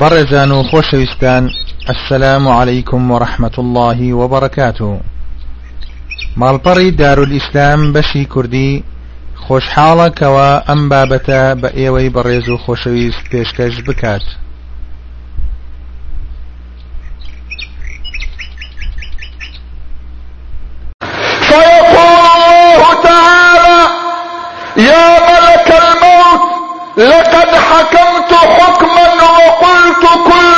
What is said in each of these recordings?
بەڕێزان و السلام عليكم ورحمة الله وبركاته. ماڵپەڕی دارولئیسلام بەشی کوردی خۆشحاڵەکەوە ئەم بابەتە بە ئێوەی بەڕێز و خۆشەویست پێشکەش بکات يا ملك الموت لقد وقلت كل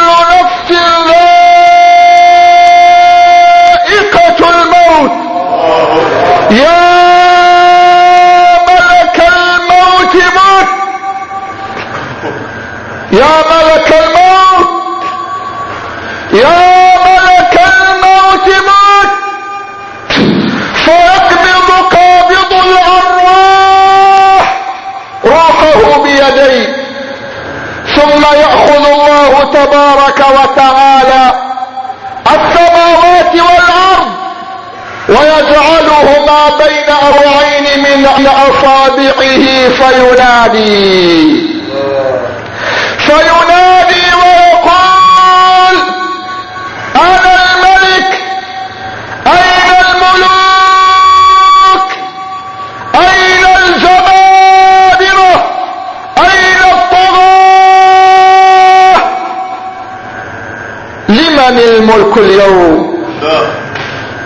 تبارك وتعالى السماوات والأرض ويجعلهما بين أربعين من أصابعه فينادي. فينادي ويقول أنا الملك لمن الملك اليوم.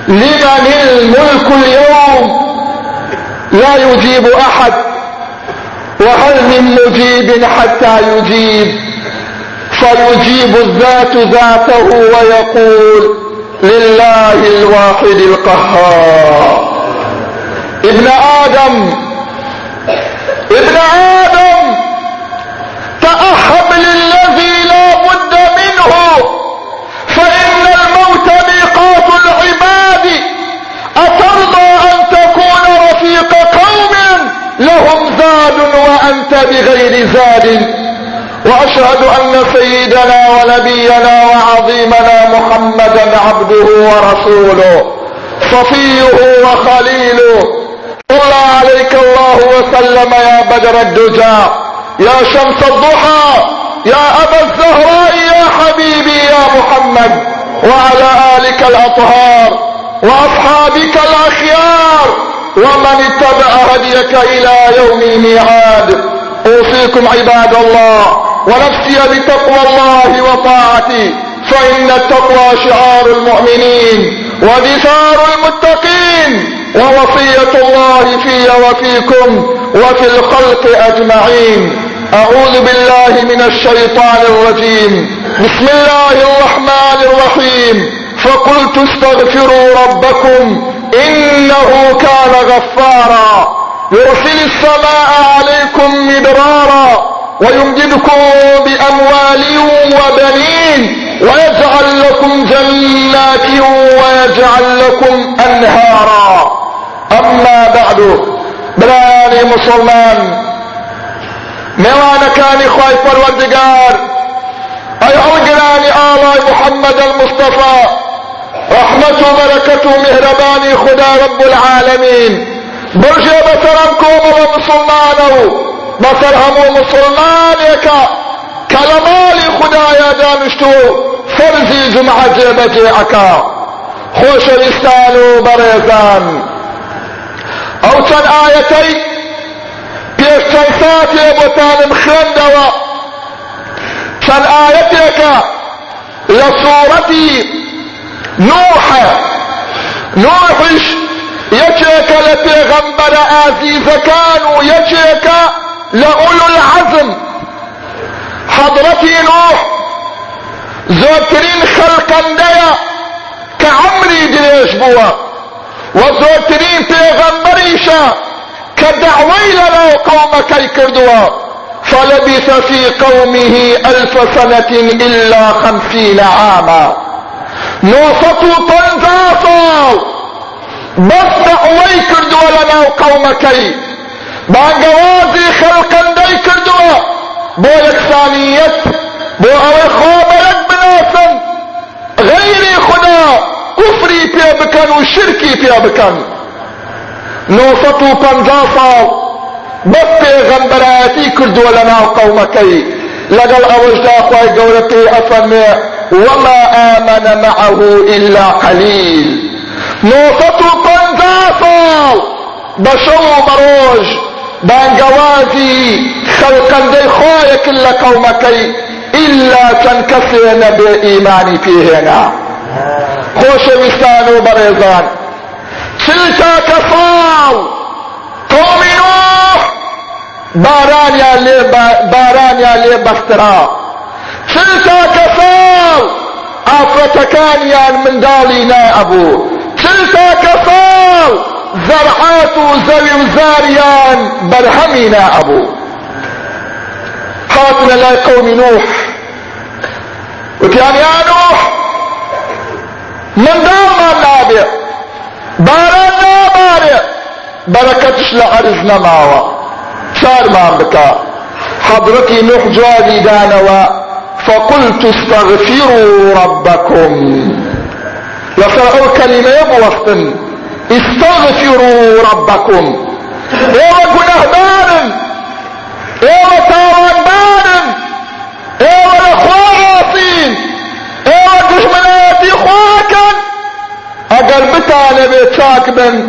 لمن الملك اليوم لا يجيب أحد. وهل من مجيب حتى يجيب؟ فيجيب الذات ذاته ويقول لله الواحد القهار. ابن آدم ابن آدم تأهب زاد وأنت بغير زاد وأشهد أن سيدنا ونبينا وعظيمنا محمدا عبده ورسوله صفيه وخليله. صلى عليك الله وسلم يا بدر الدجى يا شمس الضحى يا أبا الزهراء يا حبيبي يا محمد وعلى آلك الأطهار وأصحابك الأخيار. ومن اتبع هديك إلى يوم الميعاد أوصيكم عباد الله ونفسي بتقوى الله وطاعته فإن التقوى شعار المؤمنين ودثار المتقين ووصية الله في وفيكم وفي الخلق أجمعين. أعوذ بالله من الشيطان الرجيم. بسم الله الرحمن الرحيم. فقلت استغفروا ربكم إنه كان غفارا. يرسل السماء عليكم مدرارا ويمددكم بأموال وبنين ويجعل لكم جنات ويجعل لكم أنهارا. أما بعد بلاني مسلمان مێوانەکانی خی پەروەردگار ئەی ئەڵگرانی ئاڵای محەممەد المستەفا رحمت و میهرەبانی خدا رب العالمین برژێ بەسەرم کۆمەوە مسلمانە و بەسەر هەموو مسلمانێکە کە لە ماڵی خدایە دانیشت و فەرزی جمعە جێبەجێ ئەکا خۆشەویستان و ئاەتەی پێش چەند ساتێ بۆتانم خوێندەوە چەند ئاەتێکە لە سوورەتی نوحە نوحش یەکێکە لە پێغەمبەرە ئازیزەکان و یەکێکە لە ئولو العەزم حەضرەتی نوح زۆرترین خەلقەندەیە کە عەمری درێژ بووە و زۆرترین پێغەمبەریشە کە دعوەی لەناو قەومەکەی کردووە فلبث في قومه ألف سنة إلا خمسين عاما. نوسط طنزاصا بس دعوي كردوا لنا قومكي بانقوازي خلقا دي كردوا. بو يكسانيت بو اوي خوبلك بناسا غيري خدا كفري بيا بكن وشركي بيا بكن. نوسط پنجا سال بس پیغمبراتی کردو لنا قومکی لقل اوجدا أخوي قولتي افرمي وما امن معه الا قليل. نوفة طنزافل بشو مروج. بانقوازي خلقا دي خويا كل قومكي الا تنكسرن بايماني فيهنا. خوش وستان وبريزان سلتا كفال قوم نوح. بارانيا لي بارانيا لي بخترا سلتا كفال افرتكانيان من دالينا أبو. سلتا كفال زرعات وزوي وزاريان برهمنا أبو. خاطنا لا قوم نوح. وكان يا نوح. من دام ما نابع. باران نابارع بركتش لعرز نماوة. صار ما بكا. حضرتي نوح جوابي دانوا. فقلت استغفروا ربكم. لصار كلمة يبوستن استغفروا ربكم. أيوه قناه بارن أيوه تاوان بارن أيوه الاخوة عاصين أيوه دشمناتي خواكن أقل بتانا بيتشاك بن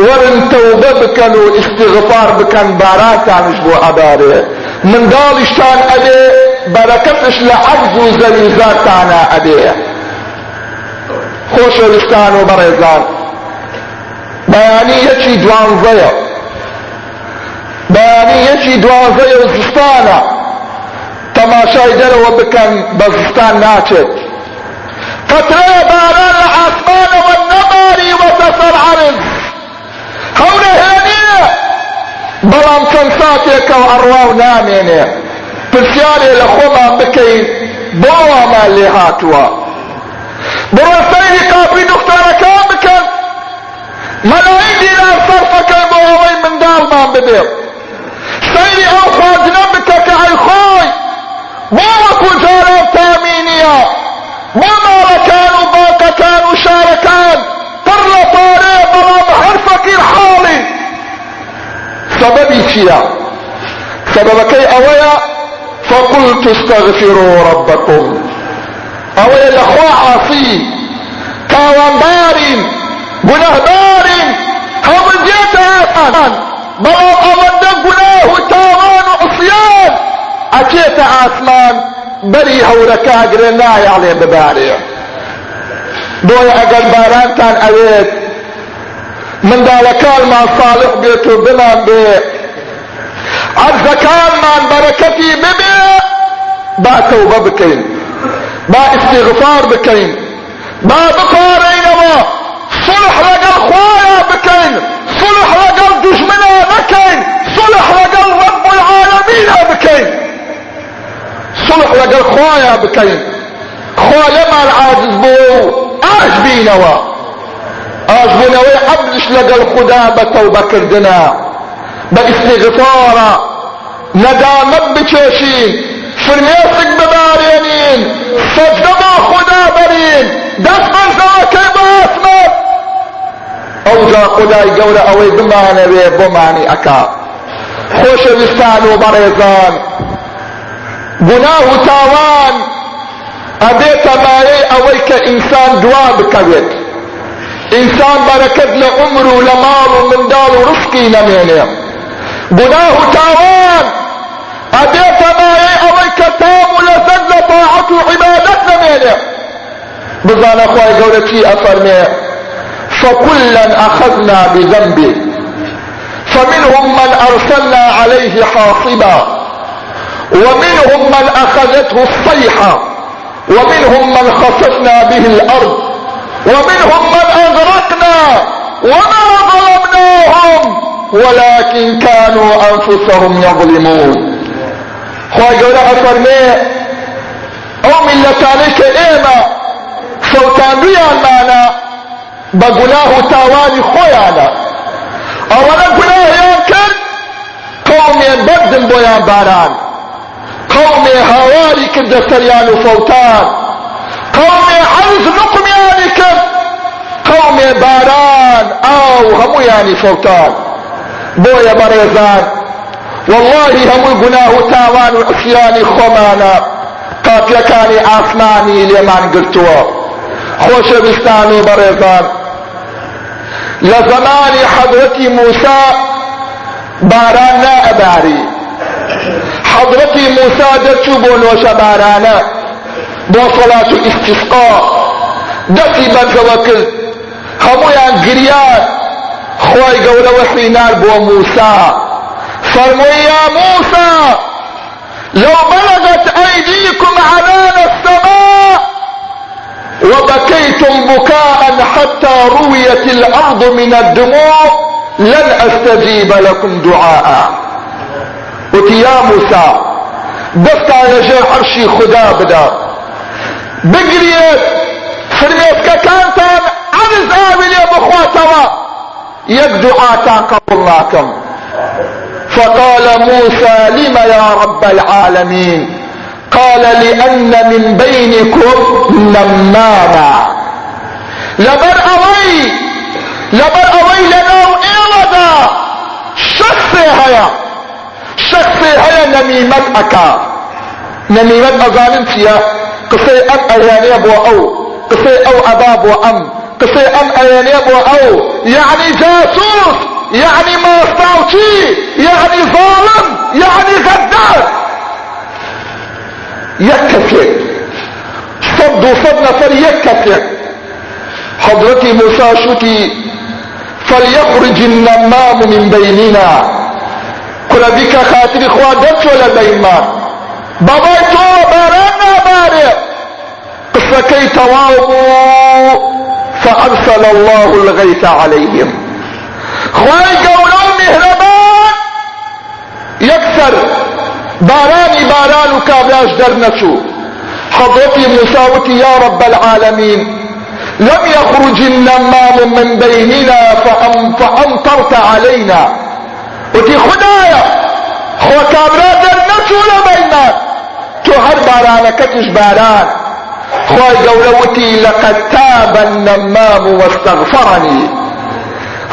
ورن توبة بكن واستغفار بكن باراتان شبو اباري من دال اشتان ادي بركتش لعجز وزليزاتانا ادي خوش ولستان وبريزان بەیانی یەکی دوانزەیە بەیانی یەکی دوانزەیە و زستانە تەماشای دەرەوە بکەن بە زستان ناچێت باران لە ئاسمانەوە نەباری وەتە سەر هەورە هێنیە بەڵام چەند و نامێنێ پرسیارێ لە خۆمان بکەین. بۆ وامان لێ هاتووە. بڕۆ سەیری قاپی دختارەکان بکەن. مەلای دیرار سەرفەکەی بۆ ئەوەی منداڵمان بدێ. سەیری ئەو خواردنە بکە کە ئەی خۆی. بۆ وەکو جاران تامینیە. بۆ ماڵەکان و باقەکان و شارەکان. پڕ لە پارێ بەڵام هەر فەقیر حاڵی. سەبەبی چییە؟ سەبەبەکەی ئەوەیە فقلت استغفروا ربكم. ئەوەیە لەخوا عاسی تاوانبارین گونەهدارین هەڵبجێتە ئاسمان بەڵام ئەوەندە گوناه و تاوان و عصیان ئەچێتە ئاسمان بەری هەورەکە ئەگرێ نایاڵێ ببارێ بۆیە ئەگەر بارانتان ئەوێت منداڵەکانمان صالح بێت بێ عەرزەکانمان بەرەکەتی ببێ با تەوبە بکەین با استیغفار بکەین با بپارەینەوە صلح لقل خوايا بكين صلح لقل دشمنا بكين صلح لقل رب العالمين بكين. صلح لقل خوايا بكين. خوايا ما العاجز بو اش بينوا. اش بنوي عبدش لقل خدا بتوبة كردنا. باستغفارا ندامت بچێشین فرمێسک ببارێنین سەجدە بۆ خدا بەرین دەست بەرزەوەکەی بە ئاسمەت ئەوجا خدای گەورە ئەوەی بمانەوێ بۆمانی ئەکا خۆشەویستان و بەڕێزان گوناه و تاوان. ئەبێتە مایەی ئەوەی کە ئینسان دوا بکەوێت ئینسان بەرەکەت لە عمر و ڕسکی نەمێنێ گوناه و تاوان و لەزەت لە تاعەت و عیبادەت نەمێنێ بزانە خوای گەورە چی ئەفەرمێ فكلا أخذنا بذنبه فمنهم من أرسلنا عليه حاصبا. ومنهم من أخذته الصيحة. ومنهم من خسفنا به الأرض. ومنهم من أغرقنا. وما ظلمناهم. ولكن كانوا أنفسهم يظلمون. خواهي قولا افرمي أو ملتانيك ايما سوتان ريان معنا و تاوانی خۆیانە. ئەوەنە گوناهیان کرد قومێن بەردن بۆیان باران. قومێ هاواری کردە سەریان و فەوتان قومێ حەرز نقمیانی کرد قومێ باران ئاو هەمویانی فەوتان بۆیە بەڕێزان والله هەمووی گوناه و تاوان و عسیانی خۆمانە قاپیەکانی ئاسمانی لێمان گرتووە خۆشەویستان و بەڕێزان لە زمانی حەضرەتی موسا باران نائەباری حەضرەتی موسا دەرچوو بۆ نۆشە بارانە بۆ سەڵات و ئیستیسقا دەستی بەرزەوە کرد هەمویان گریان خۆی وەحی نار بۆ موسا. فرموا يا موسى لو بلغت أيديكم عنان السماء وبكيتم بكاء حتى رويت الأرض من الدموع لن أستجيب لكم دعاء. قلت يا موسى دفت على جاء عرشي خدا بدا. بقريت فرميت ككانتان عرز آمن يا بخواتوا دعاء قبل لكم فقال موسى لم يا رب العالمين؟ قال لأن من بينكم نماما. لبر أوي لبر أوي لنا إيودا شخصي هيا شخصي هيا نميمت أكا. نميمت أظالم فيها قصي أم أياني أبو أو قصي أو أباب وأم قصي أياني أبو أو؟ يعني جاسوس يعني ما يعني ظالم يعني غدار. يكفي. صد وصد نفر يكفي حضرتي موسى فليخرج النمام من بيننا. كل بك خاطر اخوادت ولا بيما بابا تو بارانا باري قصة كي تواضوا فأرسل الله الغيث عليهم. خواهی گەورە و میهرەبان یەکسەر بارانی باران و کابراش دەرنەچوو حضرتي مساوتي يا رب العالمين. لم يخرج النمام من بيننا فأم فأمطرت علينا. وتي خدايا خو كابرا در نچول بينا تو هر بارانكتش باران. خواهي قولوتي لقد تاب النمام واستغفرني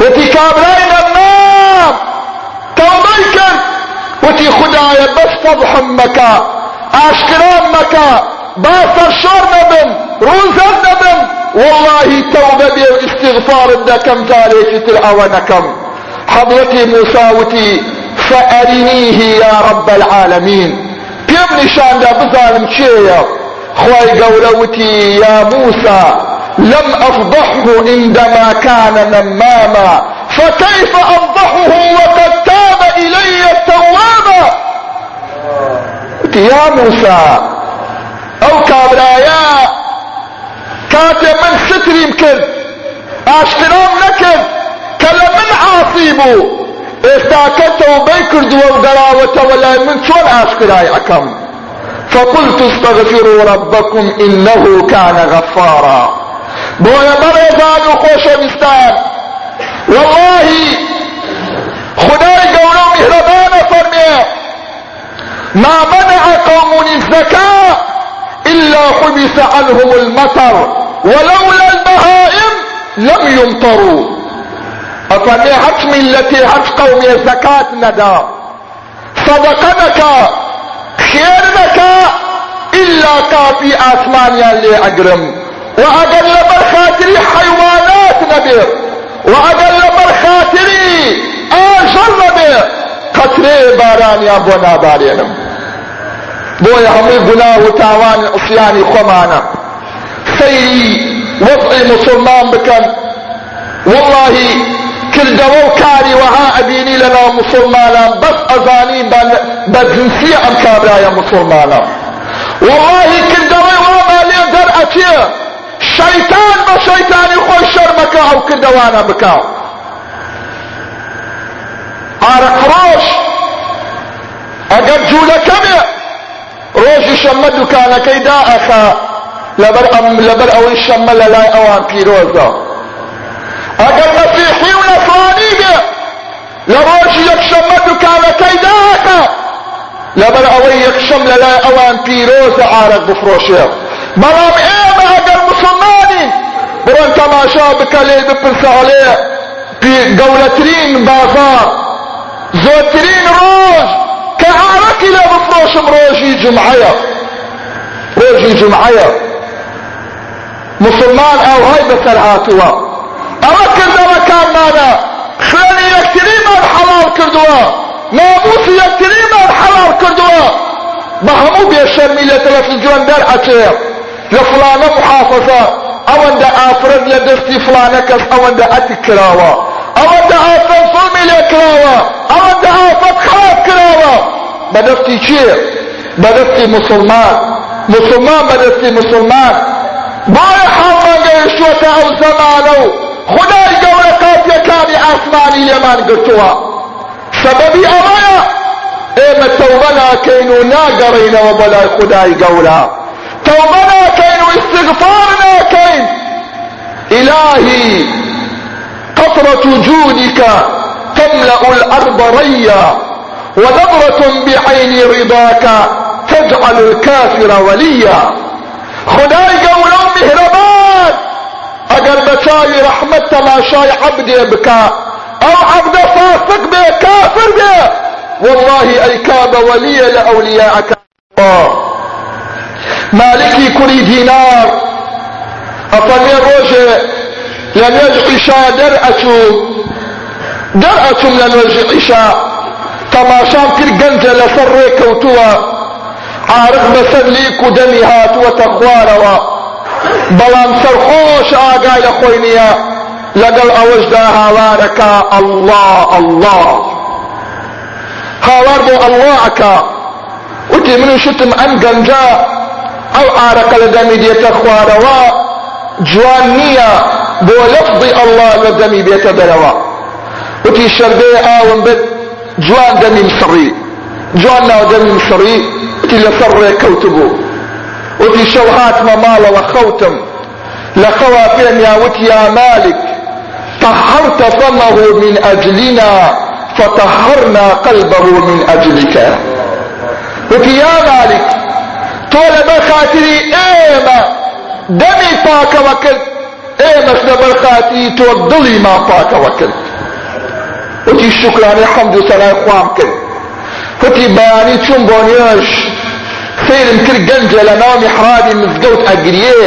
وتي كابراي نمام. توبي کرد وتي خدايا بس فضح مكا اشكران مكا باسر شور نبم. روزر نبم. والله توبة بي واستغفار دكم تاريخ تلعونكم حضرتي موسى وتي فأرنيه يا رب العالمين كم نشان دا بظالم خواي قولوتي يا موسى لم أفضحه عندما كان نماما. فكيف أفضحه وقد تاب إلي التواب؟ يا موسى أو كابرايا كاتب من ستر يمكن اشترام نكد كلا من عاصيبو. استاكته بيكرد وقراوة ولا من شون اشكراي اكم فقلت استغفروا ربكم إنه كان غفارا. بۆیە بەڕێزان و خۆشەویستان والله خدای گەورە و میهرەبانە فەرمێ ما منع قوم الزكاة إلا حبس عنهم المطر ولولا البهائم لم يمطروا. أفرمي حج ملتي حج قومي زكاة ندا. صدقنك خيرنك إلا كافي آسمانيا اللي أقرم وأقل لبر خاطري حيوانات نبي وأقل لبر خاطري آجر نبي قطري باران يا بونا بارينم بويا همي قناه وتاوان عصياني خمانا. سيري وضعي مسلمان بكن. والله كل دو كاري وها أبيني لنا مسلمانا بس كابرا يا مسلمانا والله كل دو وما لين در أتيه شەیتان بە شەیتانی خۆی شەرمەکە ئەو کردەوانە بکاو ئارەقڕۆژ ئەگەر جوولەکەمێ ڕۆژی شەممە دوکانەکەی دائەخا لەبەر ئەم لەبەر ئەوەی شەممە لە لای ئەوان پیرۆزە ئەگەر مەسیحی و نەسرانی بێ لە ڕۆژی یەکشەممە دائەخا لەبەر ئەوەی یەکشەم لە لای ئەوان پیرۆزە ئارەق بفرۆشێ بەڵام ئێمە ئەگەر مسلمانی بڕۆن تەماشا بکە لێ بپرسە هەڵێ گەورەترین بازار. زۆرترین ڕۆژ بفروشم روجي جمعية. روجي جمعية. مسلمان أو هاي بسر هاتوا. اركز مكان مانا خلاني يكتري حلال كردوا ناموسي يكتري من حلال كردوا بهمو بيشرمي لتلفزيون در اچه لفلانه محافظة اوان دا افرد لدستي فلانه كس اوان دا اتكراوا اوان دا افرد ظلمي لكراوا اوان دا افرد خلاف كراوا بدفتي چيه بدفتي مسلمان. مسلمان بدفتي مسلمان. باي حمد يشوت أو زمانو. خداي قولة قاتية كاني سببي امايا ايما توبنا كينو ناقرين وبلا خداي قولة توبنا كين واستغفارنا كين. إلهي قطرة جودك تملأ الأرض ريا ونظرة بعين رضاك تجعل الكافر وليا. خداي قولوا مهربان. اگر بچاي رحمت تماشاي عبدي بكا أو عبد فاسق به كافر به والله أي كاب ولي لأولياءك. الله مالكي كري دينار. أفني روجه. لن يجعشا درأتو درأتو لن يجعشا تماشام كر قنجة لسر كوتوا. عارق بسر ليكو دمي هاتوا تخواروا بلان سرخوش آقاي لخوينيا. لقل اوجدا هاوارك الله الله. هاوار بو الله اكا وتي منو شتم أم قنجا ئەو ئارەکە لە دەمی دێتە خوارەوە جوان نییە بۆ لەفظی ئەڵڵا لە دەمی بێتە دەرەوە وتی شەربێ ئاوم جوان دەمی مسڕی جوان ناو دەمی مسڕی وتی لەسەر ڕێکەوت بوو وتی شەو هاتمە ماڵەوە خەوتم لە خەوا پێم یاوت یا طهرت فمه من أجلنا فطهرنا قلبه من أجلك. وتي يا مالك ئێمە دەمی پاکەوە کرد ئێمەش لەبەر خاتری تۆ دڵی ما پاکەوە کرد وتی شکرانەی حەمد و سەلای خوام کرد وتی بەیانی چوون بۆ نوێژ سیرم کرد گەنجە لە ناو میحرابی مزگەوت ئەگریێ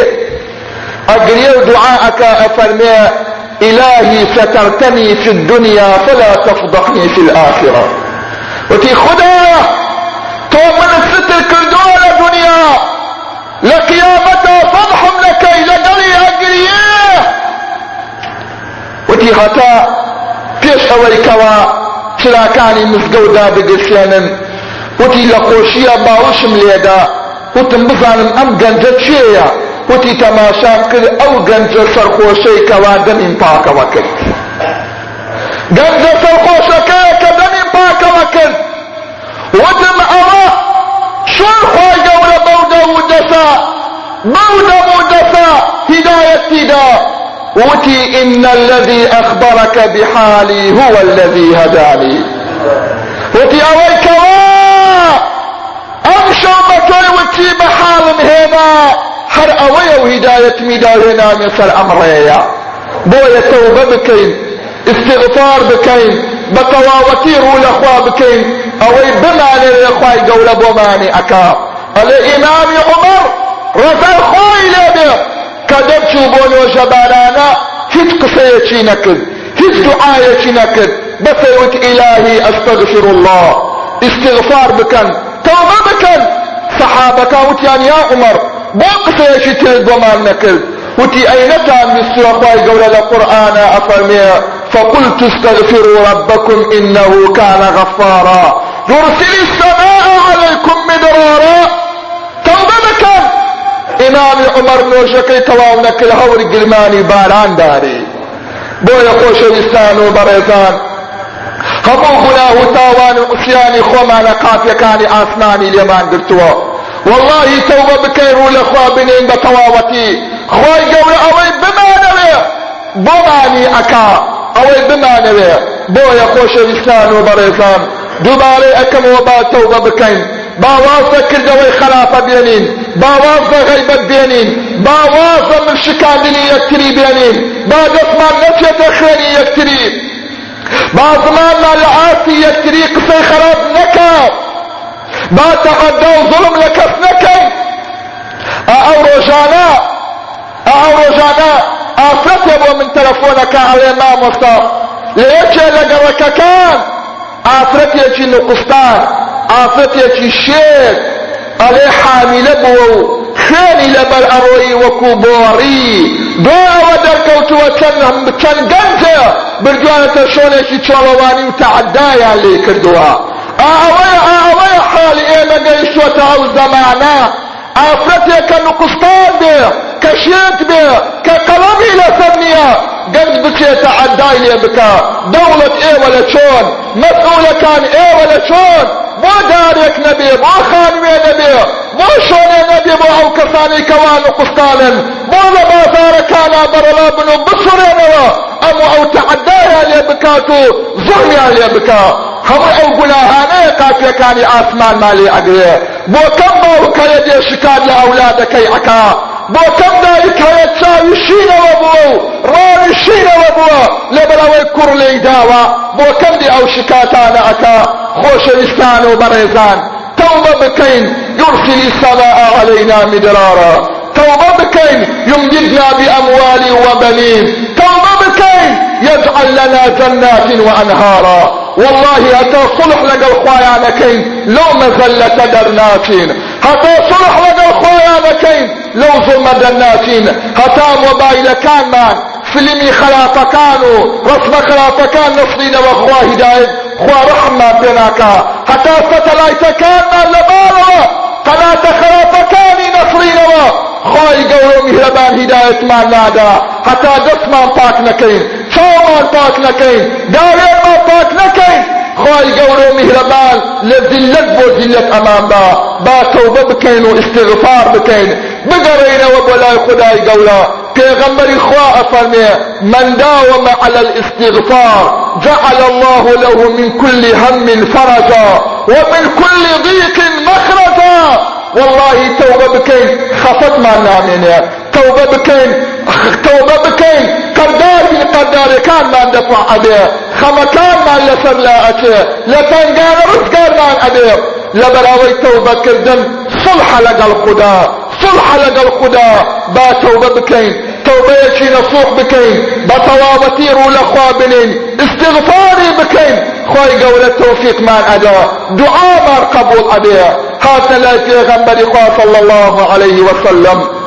إلهي سترتني في الدنيا فلا تفضحني في الآخرة. وتي خدا تو من الستر كردو لدنيا لقيامتا فضحم لكي لقلي اقريه وتي هتا پێش ئەوەی کەوا چراکانی مزگەوتدا بگرسێنن وتی لە خۆشیە باوشم لێدا وتم بزانم ئەم گەنجە چێیە وتی تەماشام کرد ئەو گەنجە سەرخۆشەی کەوا دەمین پاکەوە کرد گەنجە سەرخۆشەکەیە کە دەمین پاکەوە کرد وتم ئەوە شۆن خۆی گەورە بەو دەودەسا بەو دەمودەسا هدایەتی دا وتي إن الذي أخبرك بحالي هو الذي هداني. وتي أويك أمشو بكي وتي بحالم هنا هر أوي وهداية ميدا هنا مثل أمريا بويا توبة بكين استغفار بكين بتواوتي رول أخوا بكين أوي بمعنى الأخوة قول بمعنى أكا الإمام عمر رفع خوي لبه. كدب شوبون وجبارانا هيت قصيتي نكد هيت دعايتي نكد بسيوت إلهي أستغفر الله. استغفار بكن توبة بكن صحابك وتيان يا عمر. بو قصيتي ترد وما نكد وتي كان مستوى أخوي قول القرآن أفرمي؟ فقلت استغفروا ربكم إنه كان غفارا. يرسل السماء عليكم مدرارا. توبة بكن إمام عمر تەواو نەکرد هەوری گرمانی باران دارێ بۆیە خۆشەویستان و بەڕێزان هەموو گوناه و تاوان و عوسیانی خۆمانە قاپیەکانی ئاسمانی لێمان گرتووە واللهی تەوبە بکەین ڕوو لەخوا بنین بە تەواوەتی خۆی گەورە ئەوەی بمانەوێ بۆمانی ئەکا ئەوەی بمانەوێ بۆیە خۆشەویستان و بەڕێزان دووبارەی ئەەکەمەوە با تەوبە بکەین باوازە کردەوەی خلافە بێنین باوازە غیبەت بێنین باوازە من شکاندنی یەکتری بێنین با دەستمان نەچێتە خوێنی یەکتری با زمانمان لە ئاسی یەکتری قسەی خراپ نەکات با تەعەدە و ظلم لە کەس نەکەین ئەو ڕۆژانە ئەو ڕۆژانە ئافرەتێ بۆ من تەلەفۆنەکە ئەڵێ مامۆستا لە یەکێ لە گەڕەکەکان ئافرەتێکی نوقستان ئافرەتێکی شێر ئەڵێ حامیلە بووە و خوێنی لەبەر ئەڕۆیی وەکو بۆڕی دوایەوە دەرکەوتووە چەند گەنجە بردوانەتە شۆنێکی چۆڵەوانی و تەعەدایان لێ کردووە ئەوەیە ئەوەیە حالی ئێمە گەیشتوەتە ئەو زەمانە ئافرەتێکە نوقستان بێ کە شێت بێ کە قەڵەمی لەسەر نییە گەنج بچێتە عەدای لێ بکە دەوڵەت ئێوە لە چۆن مەسئولەکان ئێوە لە چۆن بۆ دارێک نەبێ بۆ خانوێ نەبێ بۆ شۆنێ نەبێ بۆ ئەو کەسانی کەوان و قوستانن بۆ لە بازارەکانە بەڕەڵا بن و بسوڕێنەوە ئەمە ئەو تەعەدایان لێ بکات بکە هەموو ئەو گوناهانەیە کافیەکانی ئاسمانمان لێ ئەگرێ. بۆ کەم باوکەیە دێ شکات لە ئەولادەکەی ئەکا بۆ کەم دایک هەیە چاوی شینەوە بووە و ڕاوی شینەوە بووە لەبەرەوەی کوڕ لێی داوە بۆ کەم دی ئەو شکاتانە ئەکا خۆشەویستان و بەڕێزان. توبة بكين يرسل السماء علينا مدرارا توبة بكين يمددنا بأموال وبنين توبة بكين يجعل لنا جنات وأنهارا والله هتا صلح لقل خوايانكين لو مزلة درناتين هتا صلح لقل خوايانكين لو ظلم درناتين هتا موبايل كان مان فيلمي خلافكان رسم خلافكان نصرين وخوا هداية خوا رحمة بيناكا هتا ستلايتكان مان لبالوا قناة خلافكاني نصرين خواهی گەورە و میهرەبان هیدایەتمان نادا. هەتا دەستمان پاک نەکەین چاومان پاک نەکەین داوێرمان پاک نەکەین خواهی گەورە و میهرەبان لە زیلەت بۆ زیلەت ئەمان با. با تەوبە بکەین و استغفار بکەین بگەڕێنەوە بۆ لای خدای گەورە پێغەمبەری خوا ئەفەرمێ من داوم على الاستغفار جعل الله له من كل هم فرجا ومن كل ضيق مخرجا. والله توبة بكين خفت ما نامنيا توبة بكين. في قردار كان ما دفع أبيه خما كان ما لسر لا أتيه لتنقان رزقار ما أبيه لبراوي توبة كردن. صلح لقى الخدا صلح لقى الخدا با توبة بكين. توبة يشي نصوح بكين. بطوابتي رولا خوابنين استغفاري بكين. خواهي قول التوفيق ما أدا دعاء ما قبول أبيه هاتنا لا پیغمبر خواه صلى الله عليه وسلم.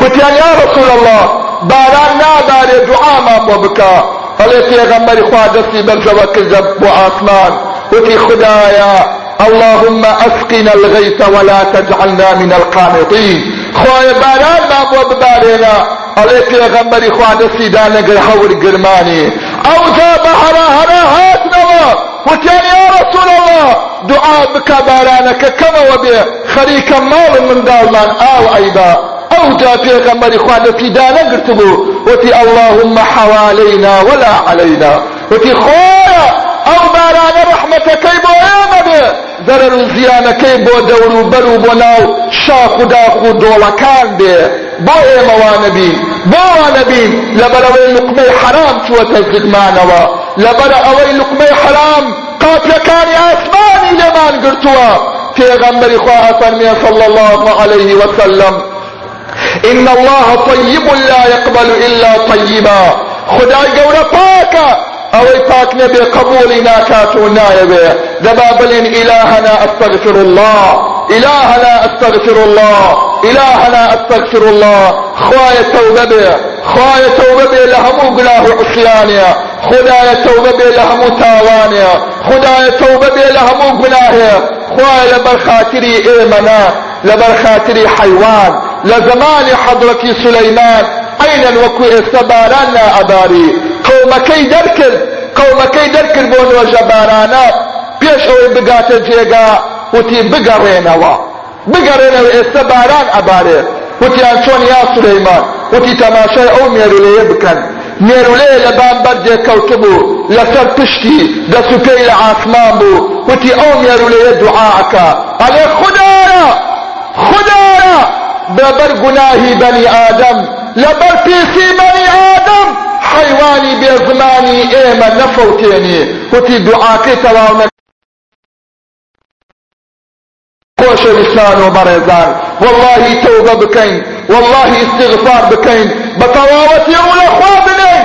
وتيان يا رسول الله باران ناباري دعاء ما ببكا فلي پیغمبر خواه دستی برزوك الجب وآسمان وتي خدايا اللهم اسقنا الغيث ولا تجعلنا من القانطين خواه باران ما ببارينا علي پیغمبر خواه دستی دانگر حور گرماني أو جا بحرا هنا هاتنوا وتيان يا رسول الله دعاء بك بارانك كما وبي خريكا مال من دالمان أو أيضا أو جا پیغمبر خوادتي دانا قرتبو وتي اللهم حوالينا ولا علينا وتي خويا أو باران رحمتك بو ايمده ضرر زيانك بو دور برو بو ناو شاخ داخو دولكان بي بو ايما وانبين بو وانبين لبروي لقمي حرام شو تزقمانوا لبرا أوي لقمي حرام قاتلكاني اسماني لمان قرتوا. پیغمبر خواه فرمي صلى الله عليه وسلم إن الله طيب لا يقبل إلا طيبا. خدای گەورە پاکە ئەوەی پاک نەبێ قبولی ناکات و نایەوێ دەبا بڵێن ئیلاهەنا ئەستەغفر الله. إلهنا أستغفر الله. إلهنا أستغفر الله. خوايا توبة بي خوايا توبة بي لهمو قناه عصيانيا خدايا توبة بي لهمو تاوانيا خدايا توبة بي لهمو قناهيا خوايا لبر خاطري لە زمانی حەضرەتی سلەیمان عینەن وەکو ئێستا باران نائەباری قەومەکەی دەرکرد قەومەکەی دەرکرد بۆ نوێژە بارانە. پێش ئەوەی بگاتە جێگا وتی بگەڕێنەوە. بگەڕێنەوە ئێستا باران ئەبارێ. وتیان چۆن یا سلەیمان وتی تەماشای ئەو مێرولەیە بکەن. مێرولەیە لە بامبەردێک کەوتبوو لەسەر پشتی دەسوپێی لە عاسمان بوو. وتی ئەو مێرولەیە دوعاکە. ئەلێ خودارە! خدارە بەبەر گوناهی بەنی ئادەم لەبەر پیسی بەنی ئادەم حیوانی بێزمانی ئێمە نەفەوتێنی وتی دوعاکەی تەواو خۆشەویستان و بەڕێزان والله تەوبە بکەین والله استغفار بکەین بە تەواوەتی ڕوو لە خوا بنێین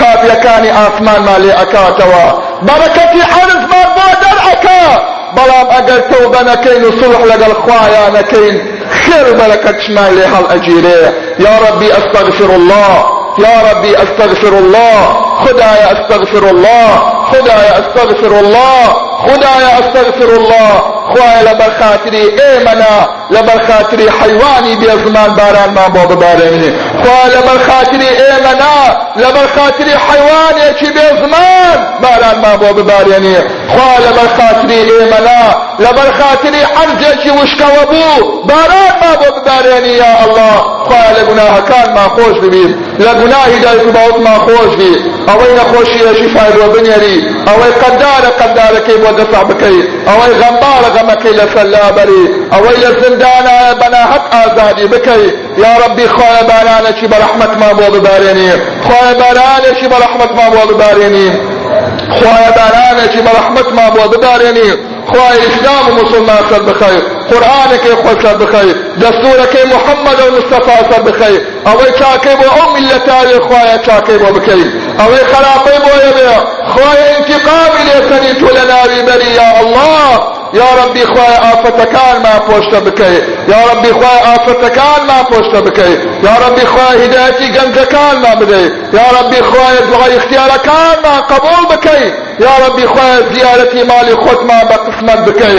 قابیەکانی ئاسمانمان لێ ئەکاتەوە بەرەکەتی عەرزمان بۆ دەرئەکا بەڵام ئەگەر تەوبە نەکەین و سڵح لەگەڵ خوایان نەکەین خێر و بەرەکەت شمان لێ هەڵ ئەگیرێ یا ربی ئەستەغفر الله يا ربي استغفر الله خدايا استغفر الله خدايا استغفر الله خدايا استغفر الله. خوای لەبەر خاتری ئێمەنا لەبەر خاتری حیوانی بێزمان بارانمان بۆ ببارێنی. خوای لەبەر خاتری ئێمەنا لەبەر خاتری حیوانێکی بێزمان بارانمان بۆ ببارێنی. خوای لەبەر خاتری ئێمەنا لەبەر خاتری حەرجێکی وشکەوە بوو بارانمان بۆ ببارێنی یا الله خوا لە گوناهەکانمان خۆش ببین. لە گوناهی دایک و باوکمان خۆش بی. ئەوەی نەخۆشی ئێشی فایدۆ بنێری. ئەوەی قەدارە قەدارەکەی بۆ دەسا بکەیت ئەوەی غەمبارە غەمەکەی لەسەر لابەری. ئەوەی لە زندانە بەناحەق ئازادی بکەیت یا ربي خواه بارانك برحمتك ما بو بباريني خواه بارانك برحمتك ما بو بباريني خواه بارانك برحمتك ما بو بباريني خوای اسلام و مسلمان سر بخیر قرآنك خود سر بخیر دستورك محمد و مصطفى سر بخیر اوی چاکی بو أو ملتاری خوای چاکی بو بکیر اوی خرابی بو یبی خوای انتقامی لیسنی تو لناوی بری یا الله یا ربی خوای آفتکان ما پوشت بکی یا ربی خوای آفتکان ما پوشت بکی یا ربی خوای هدایتی گنجکان ما بدی یا ربی خوای دعای اختیارکان ما قبول بکی یا ربی خوای زیارتی مالی خود ما بقسمت بکی